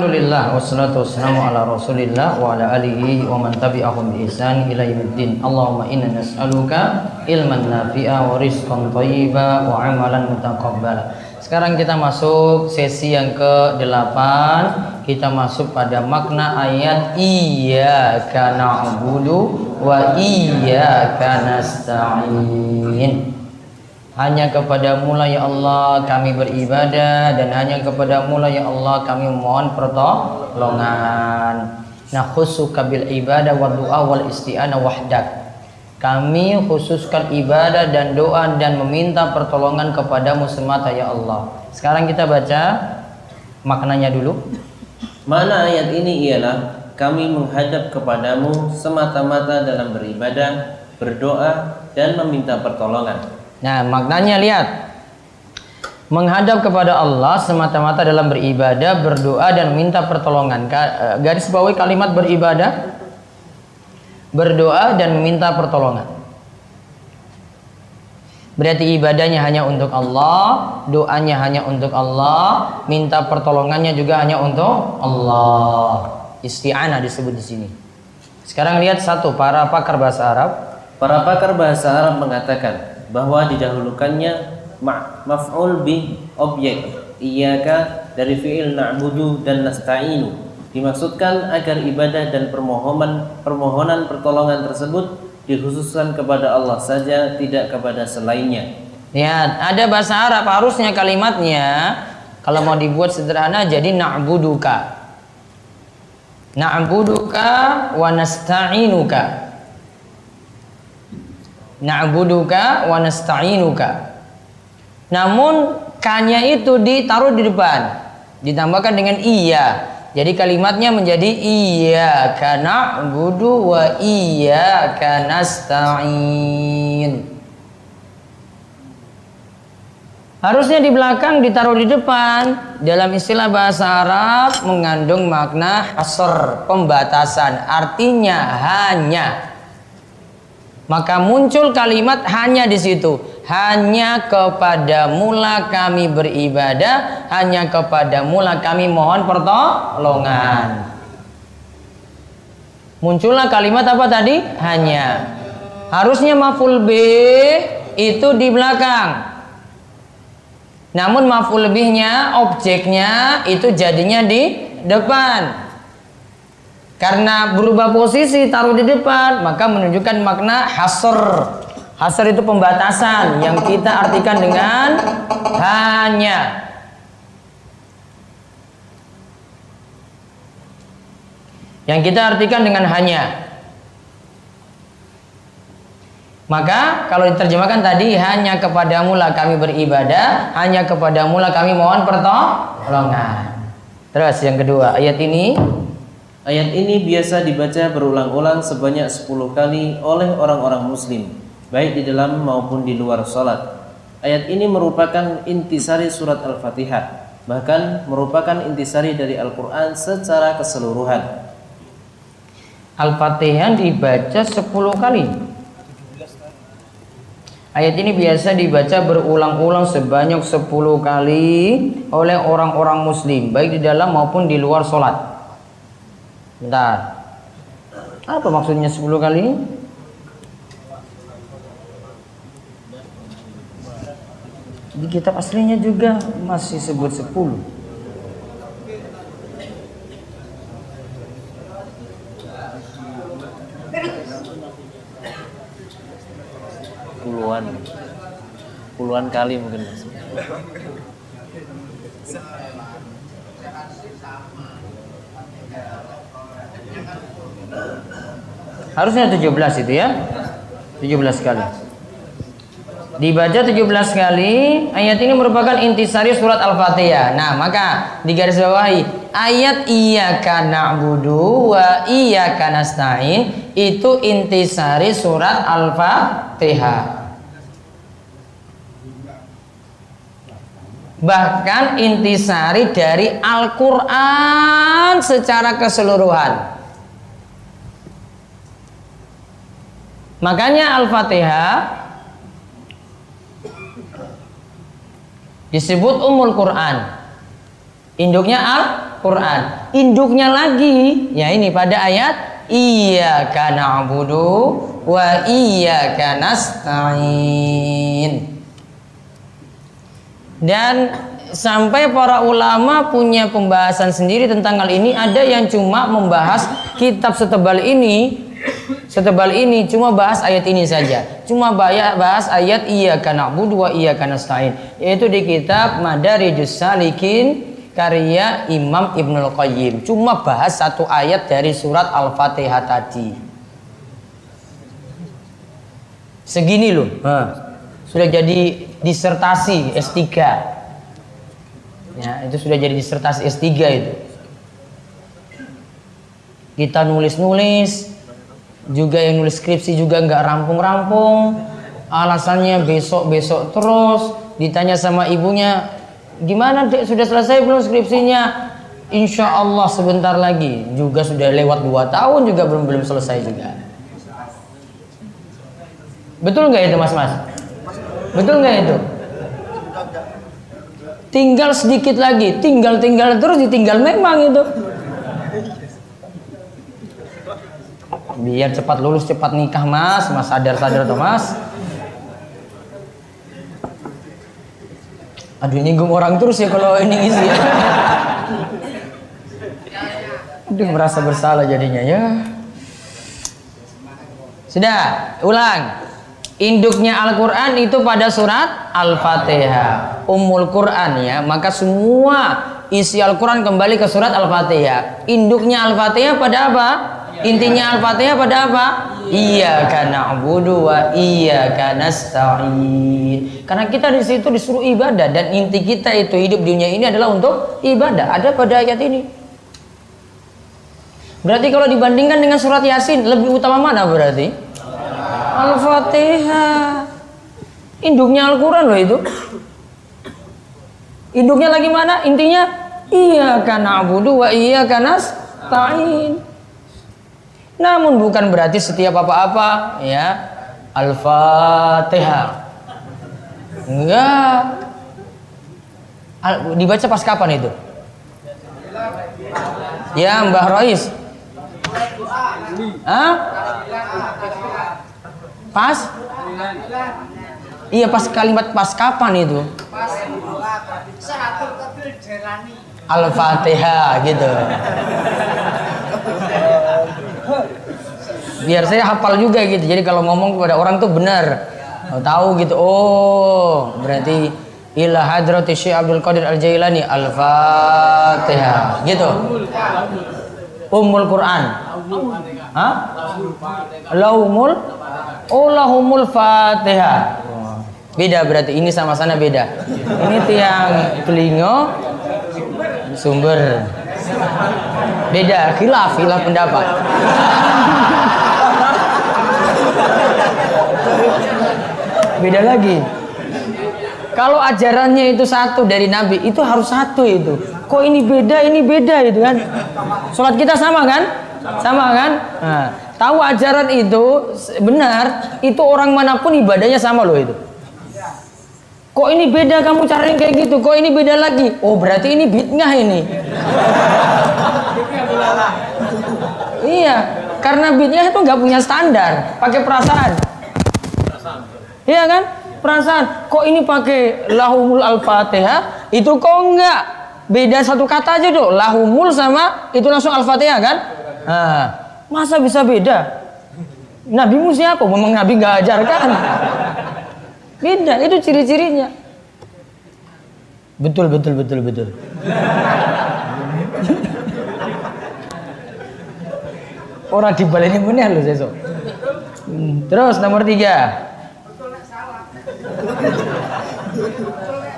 Alhamdulillah wassalatu wassalamu ala Rasulillah wa ala alihi wa man tabi'ahum bi ihsan ila yaumiddin. Allahumma inna nas'aluka ilman nafi'a wa rizqan thayyiba wa amalan mutaqabbala. Sekarang kita masuk sesi yang ke-8. Kita masuk pada makna ayat iyyaka na'budu wa iyyaka nasta'in. Hanya kepada mula ya Allah kami beribadah dan hanya kepada mula ya Allah kami mohon pertolongan. Nah khusuka bil ibadah wa doa wal isti'anah wahdak. Kami khususkan ibadah dan doa dan meminta pertolongan kepadamu semata ya Allah. Sekarang kita baca maknanya dulu. Mana ayat ini ialah kami menghadap kepadamu semata-mata dalam beribadah, berdoa, dan meminta pertolongan. Nah, maknanya lihat. Menghadap kepada Allah semata-mata dalam beribadah, berdoa dan minta pertolongan. Eh, Garis bawahi kalimat beribadah, berdoa dan meminta pertolongan. Berarti ibadahnya hanya untuk Allah, doanya hanya untuk Allah, minta pertolongannya juga hanya untuk Allah. Isti'anah disebut di sini. Sekarang lihat satu para pakar bahasa Arab Para pakar bahasa Arab mengatakan bahwa didahulukannya ma- maf'ul bi objek iyyaka dari fi'il na'budu dan nasta'inu dimaksudkan agar ibadah dan permohonan permohonan pertolongan tersebut dikhususkan kepada Allah saja tidak kepada selainnya. Ya, ada bahasa Arab harusnya kalimatnya kalau mau dibuat sederhana jadi na'buduka. Na'buduka wa nasta'inuka. Na'buduka wa nasta'inuka. Namun kanya itu ditaruh di depan, ditambahkan dengan iya. Jadi kalimatnya menjadi iya karena na'budu wa iya nasta'in. Harusnya di belakang ditaruh di depan. Dalam istilah bahasa Arab mengandung makna hasr, pembatasan. Artinya hanya. Maka muncul kalimat hanya di situ. Hanya kepada mula kami beribadah, hanya kepada mula kami mohon pertolongan. Muncullah kalimat apa tadi? Hanya. Harusnya maful B itu di belakang. Namun maf'ul lebihnya, objeknya itu jadinya di depan. Karena berubah posisi taruh di depan, maka menunjukkan makna hasr. Hasr itu pembatasan yang kita artikan dengan hanya. Yang kita artikan dengan hanya. Maka kalau diterjemahkan tadi hanya kepada mula kami beribadah, hanya kepada mula kami mohon pertolongan. Terus yang kedua, ayat ini Ayat ini biasa dibaca berulang-ulang sebanyak 10 kali oleh orang-orang muslim, baik di dalam maupun di luar sholat. Ayat ini merupakan intisari surat Al-Fatihah, bahkan merupakan intisari dari Al-Quran secara keseluruhan. Al-Fatihah dibaca 10 kali. Ayat ini biasa dibaca berulang-ulang sebanyak 10 kali oleh orang-orang muslim, baik di dalam maupun di luar sholat. Bentar. Apa maksudnya 10 kali? Di kitab aslinya juga masih sebut 10. Puluhan, puluhan kali mungkin. Mas. Harusnya 17 itu ya. 17 kali. Dibaca 17 kali, ayat ini merupakan intisari surat Al-Fatihah. Nah, maka di garis bawahi ayat iyyaka na'budu wa iyyaka nasta'in itu intisari surat Al-Fatihah. Bahkan intisari dari Al-Quran secara keseluruhan. Makanya Al-Fatihah disebut Ummul Quran. Induknya Al-Quran. Induknya lagi, ya ini pada ayat Iyyaka na'budu wa iyyaka nasta'in. Dan sampai para ulama punya pembahasan sendiri tentang hal ini. Ada yang cuma membahas kitab setebal ini, setebal ini cuma bahas ayat ini saja. Cuma bahas ayat iya karena wa karena nasta'in. Yaitu di kitab Madarijus Salikin karya Imam Ibnul Qayyim. Cuma bahas satu ayat dari surat Al-Fatihah tadi. Segini loh. Sudah jadi disertasi S3 ya itu sudah jadi disertasi S3 itu kita nulis-nulis juga yang nulis skripsi juga nggak rampung-rampung. Alasannya besok-besok terus. Ditanya sama ibunya gimana dek? Sudah selesai belum skripsinya? Insya Allah sebentar lagi. Juga sudah lewat dua tahun juga belum belum selesai juga. Betul nggak itu mas mas? Betul nggak itu? Tinggal sedikit lagi, tinggal-tinggal terus ditinggal memang itu. Biar cepat lulus, cepat nikah mas, mas sadar-sadar tuh mas. Aduh nyinggung orang terus ya kalau ini isi ya. Aduh merasa bersalah jadinya ya. Sudah, ulang. Induknya Al-Quran itu pada surat Al-Fatihah Ummul Quran ya Maka semua isi Al-Quran kembali ke surat Al-Fatihah Induknya Al-Fatihah pada apa? Intinya Al-Fatihah pada apa? Iya karena abudu wa iya karena nasta'in. Karena kita di situ disuruh ibadah dan inti kita itu hidup dunia ini adalah untuk ibadah. Ada pada ayat ini. Berarti kalau dibandingkan dengan surat Yasin lebih utama mana berarti? Al-Fatihah. Induknya Al-Quran loh itu. Induknya lagi mana? Intinya iya karena abudu wa iya karena stain. Namun bukan berarti setiap apa-apa ya Al-Fatihah. Enggak. Al dibaca pas kapan itu? Ya Mbah Rois. Hah? Pas? Iya pas kalimat pas kapan itu? Al-Fatihah gitu. Biar saya hafal juga gitu. Jadi kalau ngomong kepada orang tuh benar. Tahu gitu. Oh, berarti ila hadrati Syekh Abdul Qadir Al-Jailani Al-Fatihah. Gitu. Ummul Quran. Hah? Laumul Oh lahumul fatihah. Beda berarti ini sama sana beda. Ini tiang telingo sumber. Beda, khilaf, khilaf pendapat. Beda lagi. Kalau ajarannya itu satu dari Nabi, itu harus satu itu. Kok ini beda, ini beda itu kan? Sholat kita sama kan? Sama kan? Nah, tahu ajaran itu benar, itu orang mana pun ibadahnya sama loh itu. Kok ini beda kamu cari kayak gitu? Kok ini beda lagi? Oh berarti ini bid'ah ini. iya, karena bid'ah itu nggak punya standar, pakai perasaan. Iya kan? Perasaan. Kok ini pakai lahumul al-fatihah? Itu kok enggak? Beda satu kata aja tuh. Lahumul sama itu langsung al-fatihah kan? Nah, Masa bisa beda? Nabimu siapa? Memang Nabi nggak ajarkan. Beda, itu ciri-cirinya. Betul, betul, betul, betul. Orang di balik ini benar loh sesok. Terus nomor tiga.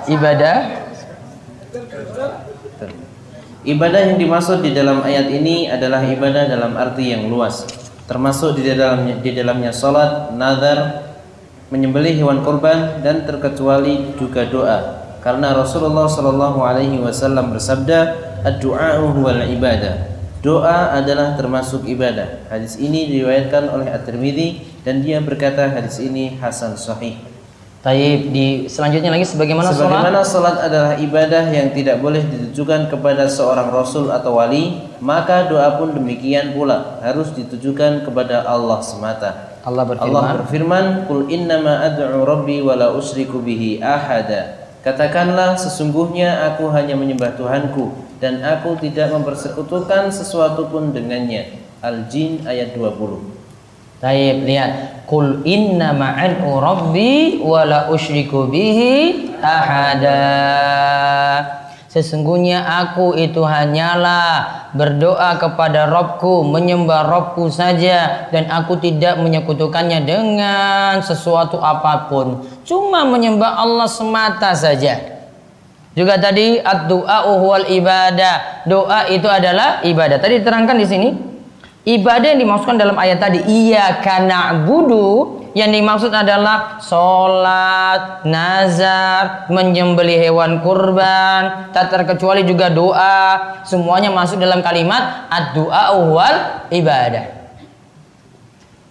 Ibadah Ibadah yang dimaksud di dalam ayat ini adalah ibadah dalam arti yang luas, termasuk di dalamnya di dalamnya salat, nazar, menyembelih hewan kurban dan terkecuali juga doa. Karena Rasulullah Shallallahu alaihi wasallam bersabda ad-du'a huwal ibadah. Doa adalah termasuk ibadah. Hadis ini diriwayatkan oleh At-Tirmidzi dan dia berkata hadis ini hasan sahih. Taib di selanjutnya lagi sebagaimana, Sebagaimana salat adalah ibadah yang tidak boleh ditujukan kepada seorang rasul atau wali, maka doa pun demikian pula harus ditujukan kepada Allah semata. Allah berfirman, Allah berfirman, "Qul innama ad'u rabbi wa la usyriku bihi ahada." Katakanlah sesungguhnya aku hanya menyembah Tuhanku dan aku tidak mempersekutukan sesuatu pun dengannya. Al-Jin ayat 20. Taib lihat Kul inna ma'ad'u rabbi wa la usyriku bihi ahada Sesungguhnya aku itu hanyalah berdoa kepada Robku, menyembah Robku saja dan aku tidak menyekutukannya dengan sesuatu apa pun. Cuma menyembah Allah semata saja. Juga tadi ad-du'a ibadah. Doa itu adalah ibadah. Tadi diterangkan di sini Ibadah yang dimaksudkan dalam ayat tadi iya karena budu yang dimaksud adalah sholat, nazar, menyembelih hewan kurban, tak terkecuali juga doa. Semuanya masuk dalam kalimat ad-du'a wal ibadah.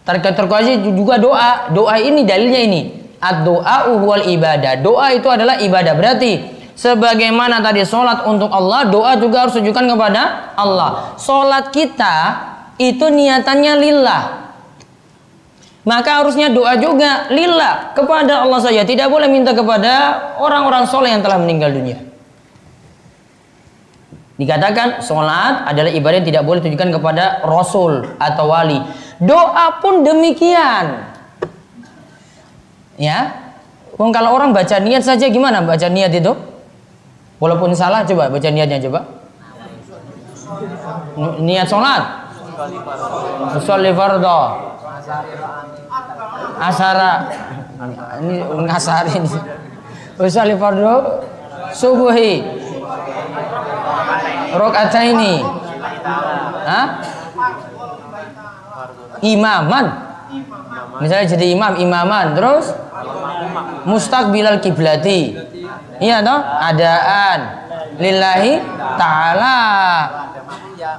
Terkecuali juga doa. Doa ini dalilnya ini. Ad-du'a wal ibadah. Doa itu adalah ibadah. Berarti sebagaimana tadi sholat untuk Allah, doa juga harus tujukan kepada Allah. Sholat kita itu niatannya lillah. Maka harusnya doa juga lillah kepada Allah saja. Tidak boleh minta kepada orang-orang soleh yang telah meninggal dunia. Dikatakan sholat adalah ibadah yang tidak boleh ditujukan kepada Rasul atau wali. Doa pun demikian. Ya, Wong kalau orang baca niat saja gimana baca niat itu? Walaupun salah coba baca niatnya coba. Niat sholat Usolli fardo. Asara. Ini ngasari ini. Usolli fardo subuhi. ini. Hah? Imaman. Misalnya jadi imam, imaman. Terus mustaqbilal kiblati. Iya toh? Adaan lillahi ta'ala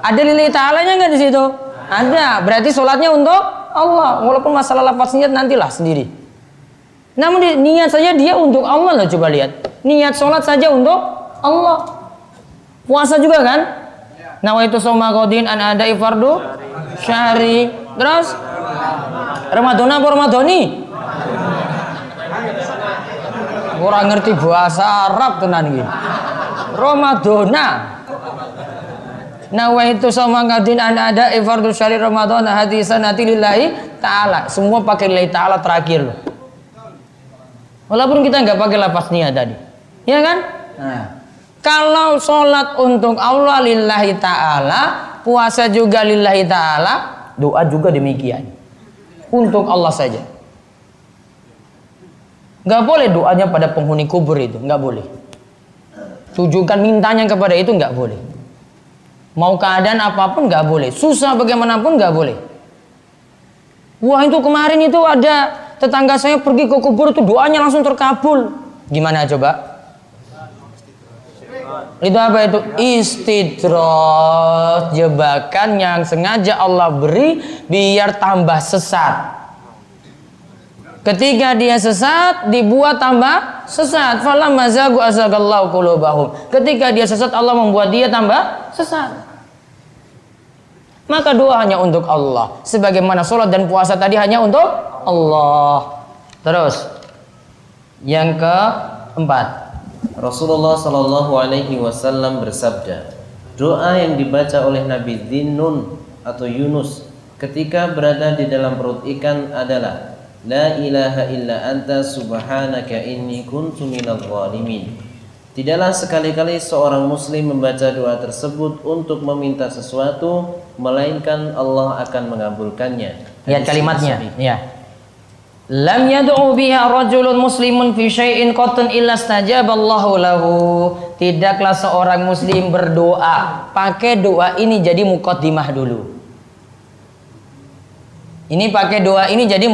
ada lillahi ta'alanya nggak di situ? Ada. Berarti sholatnya untuk Allah. Walaupun masalah lafaz niat nantilah sendiri. Namun niat saja dia untuk Allah loh coba lihat. Niat sholat saja untuk Allah. Puasa juga kan? Nawaitu soma kodin an ada ifardu syahri. Terus Ramadan apa Ramadhani? Kurang ngerti bahasa Arab tenan iki. Ramadana Nawaitu sama ngadin an ada ifardul syari Ramadan hadisan nanti lillahi ta'ala. Semua pakai lillahi ta'ala terakhir loh. Walaupun kita nggak pakai lapas niat tadi. Ya kan? Nah. Kalau sholat untuk Allah lillahi ta'ala, puasa juga lillahi ta'ala, doa juga demikian. Untuk Allah saja. Nggak boleh doanya pada penghuni kubur itu, nggak boleh. Tujukan mintanya kepada itu nggak boleh. Mau keadaan apa pun nggak boleh. Susah bagaimanapun nggak boleh. Wah itu kemarin itu ada tetangga saya pergi ke kubur itu doanya langsung terkabul. Gimana coba? Itu apa itu? Istidrot jebakan yang sengaja Allah beri biar tambah sesat. Ketika dia sesat, dibuat tambah sesat. Fala mazagu azagallahu qulubahum. Ketika dia sesat, Allah membuat dia tambah sesat. Maka doa hanya untuk Allah. Sebagaimana sholat dan puasa tadi hanya untuk Allah. Terus, yang keempat. Rasulullah Shallallahu Alaihi Wasallam bersabda, doa yang dibaca oleh Nabi Dinun atau Yunus ketika berada di dalam perut ikan adalah La ilaha illa anta subhanaka inni kuntu minal zalimin. Tidaklah sekali-kali seorang muslim membaca doa tersebut untuk meminta sesuatu melainkan Allah akan mengabulkannya. Lihat kalimatnya, ya. Lam yad'u biha rajulun muslimun fi syai'in qatun illa stajaballahu lahu. Tidaklah seorang muslim berdoa pakai doa ini jadi mukaddimah dulu. Ini pakai doa ini jadi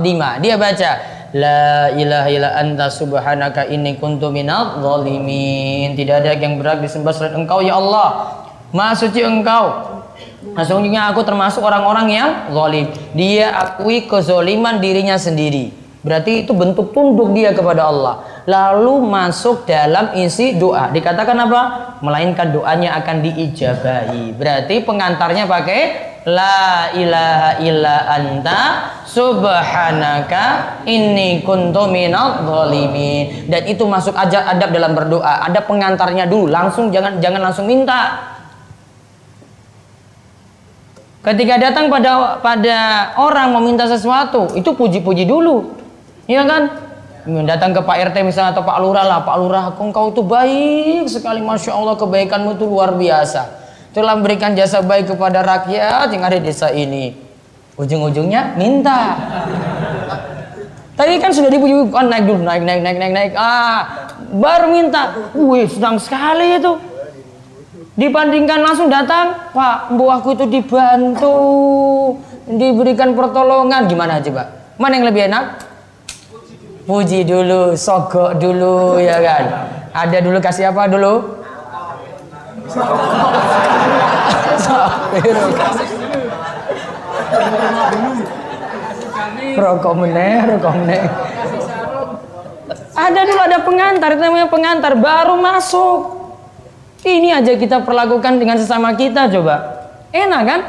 dima. Dia baca La ilaha illa anta subhanaka inni kuntu minadh zalimin. Tidak ada yang berhak disembah selain Engkau ya Allah. Maha suci Engkau. Sesungguhnya aku termasuk orang-orang yang zalim. Dia akui kezoliman dirinya sendiri. Berarti itu bentuk tunduk dia kepada Allah. Lalu masuk dalam isi doa. Dikatakan apa? Melainkan doanya akan diijabahi. Berarti pengantarnya pakai La ilaha illa anta subhanaka inni kuntu minadh zalimin. Dan itu masuk aja adab dalam berdoa. Ada pengantarnya dulu. Langsung jangan jangan langsung minta. Ketika datang pada pada orang meminta sesuatu, itu puji-puji dulu. Iya kan? Datang ke Pak RT misalnya atau Pak Lurah lah, Pak Lurah, engkau itu baik sekali, masya Allah kebaikanmu itu luar biasa. Telah memberikan jasa baik kepada rakyat yang ada di desa ini. Ujung-ujungnya minta. Tadi kan sudah dipuji, kan naik dulu, naik, naik, naik, naik, naik. Ah, baru minta. Wih, senang sekali itu. Dibandingkan langsung datang, Pak, buahku itu dibantu, diberikan pertolongan, gimana aja, Pak? Mana yang lebih enak? puji dulu, sogok dulu ya kan. Ada dulu kasih apa dulu? Rokok meneh, rokok meneh. Ada dulu ada pengantar, itu namanya pengantar baru masuk. Ini aja kita perlakukan dengan sesama kita coba. Enak kan?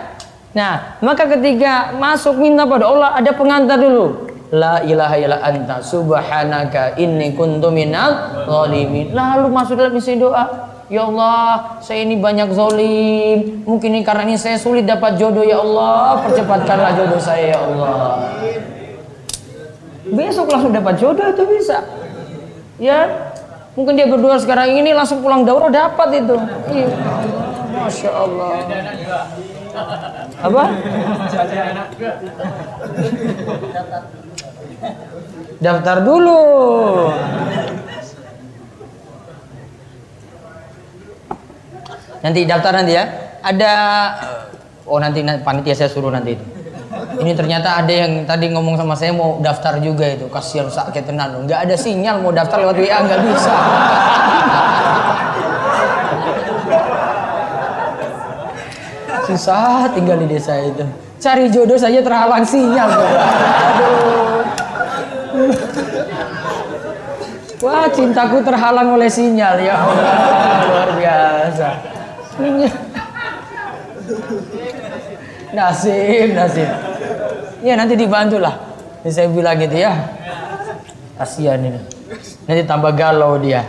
Nah, maka ketika masuk minta pada Allah ada pengantar dulu. La ilaha illa anta subhanaka inni kuntu minal zalimin. Lalu masuk dalam isi doa. Ya Allah, saya ini banyak zolim. Mungkin ini karena ini saya sulit dapat jodoh ya Allah. Percepatkanlah jodoh saya ya Allah. Besok langsung dapat jodoh itu bisa. Ya, mungkin dia berdua sekarang ini langsung pulang daurah dapat itu. Iya. Masya Allah. Apa? Daftar dulu. Nanti daftar nanti ya. Ada oh nanti panitia saya suruh nanti itu. Ini ternyata ada yang tadi ngomong sama saya mau daftar juga itu. Kasihan sakit tenan. Nggak ada sinyal mau daftar lewat WA nggak bisa. Susah tinggal di desa itu. Cari jodoh saja terhalang sinyal. Aduh. Wah, cintaku terhalang oleh sinyal ya Allah, luar biasa. Nasib, nasib. Ya nanti dibantu lah. Saya bilang gitu ya. Kasihan ini. Nanti tambah galau dia.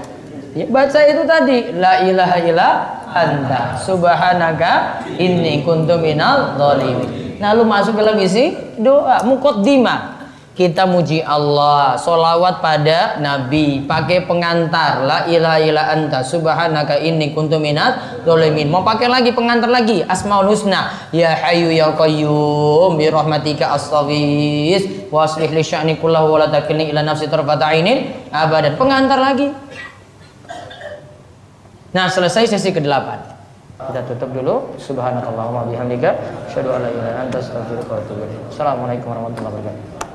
Ya, baca itu tadi la ilaha illa anta subhanaka inni kuntu minal zalimin. Lalu masuk dalam isi doa muqaddimah kita muji Allah, solawat pada Nabi, pakai pengantar, la ilaha illa anta, subhanaka inni kuntu minat zalimin. Mau pakai lagi pengantar lagi, asmaul husna, ya hayyu ya qayyum bi rahmatika astaghis wa aslih li sya'ni kullahu wa la takilni ila nafsi tarfata ainin abadan. Pengantar lagi. Nah, selesai sesi ke-8. Kita tutup dulu. Subhanakallahumma bihamdika asyhadu an la ilaha anta astaghfiruka wa atubu. Assalamualaikum warahmatullahi wabarakatuh.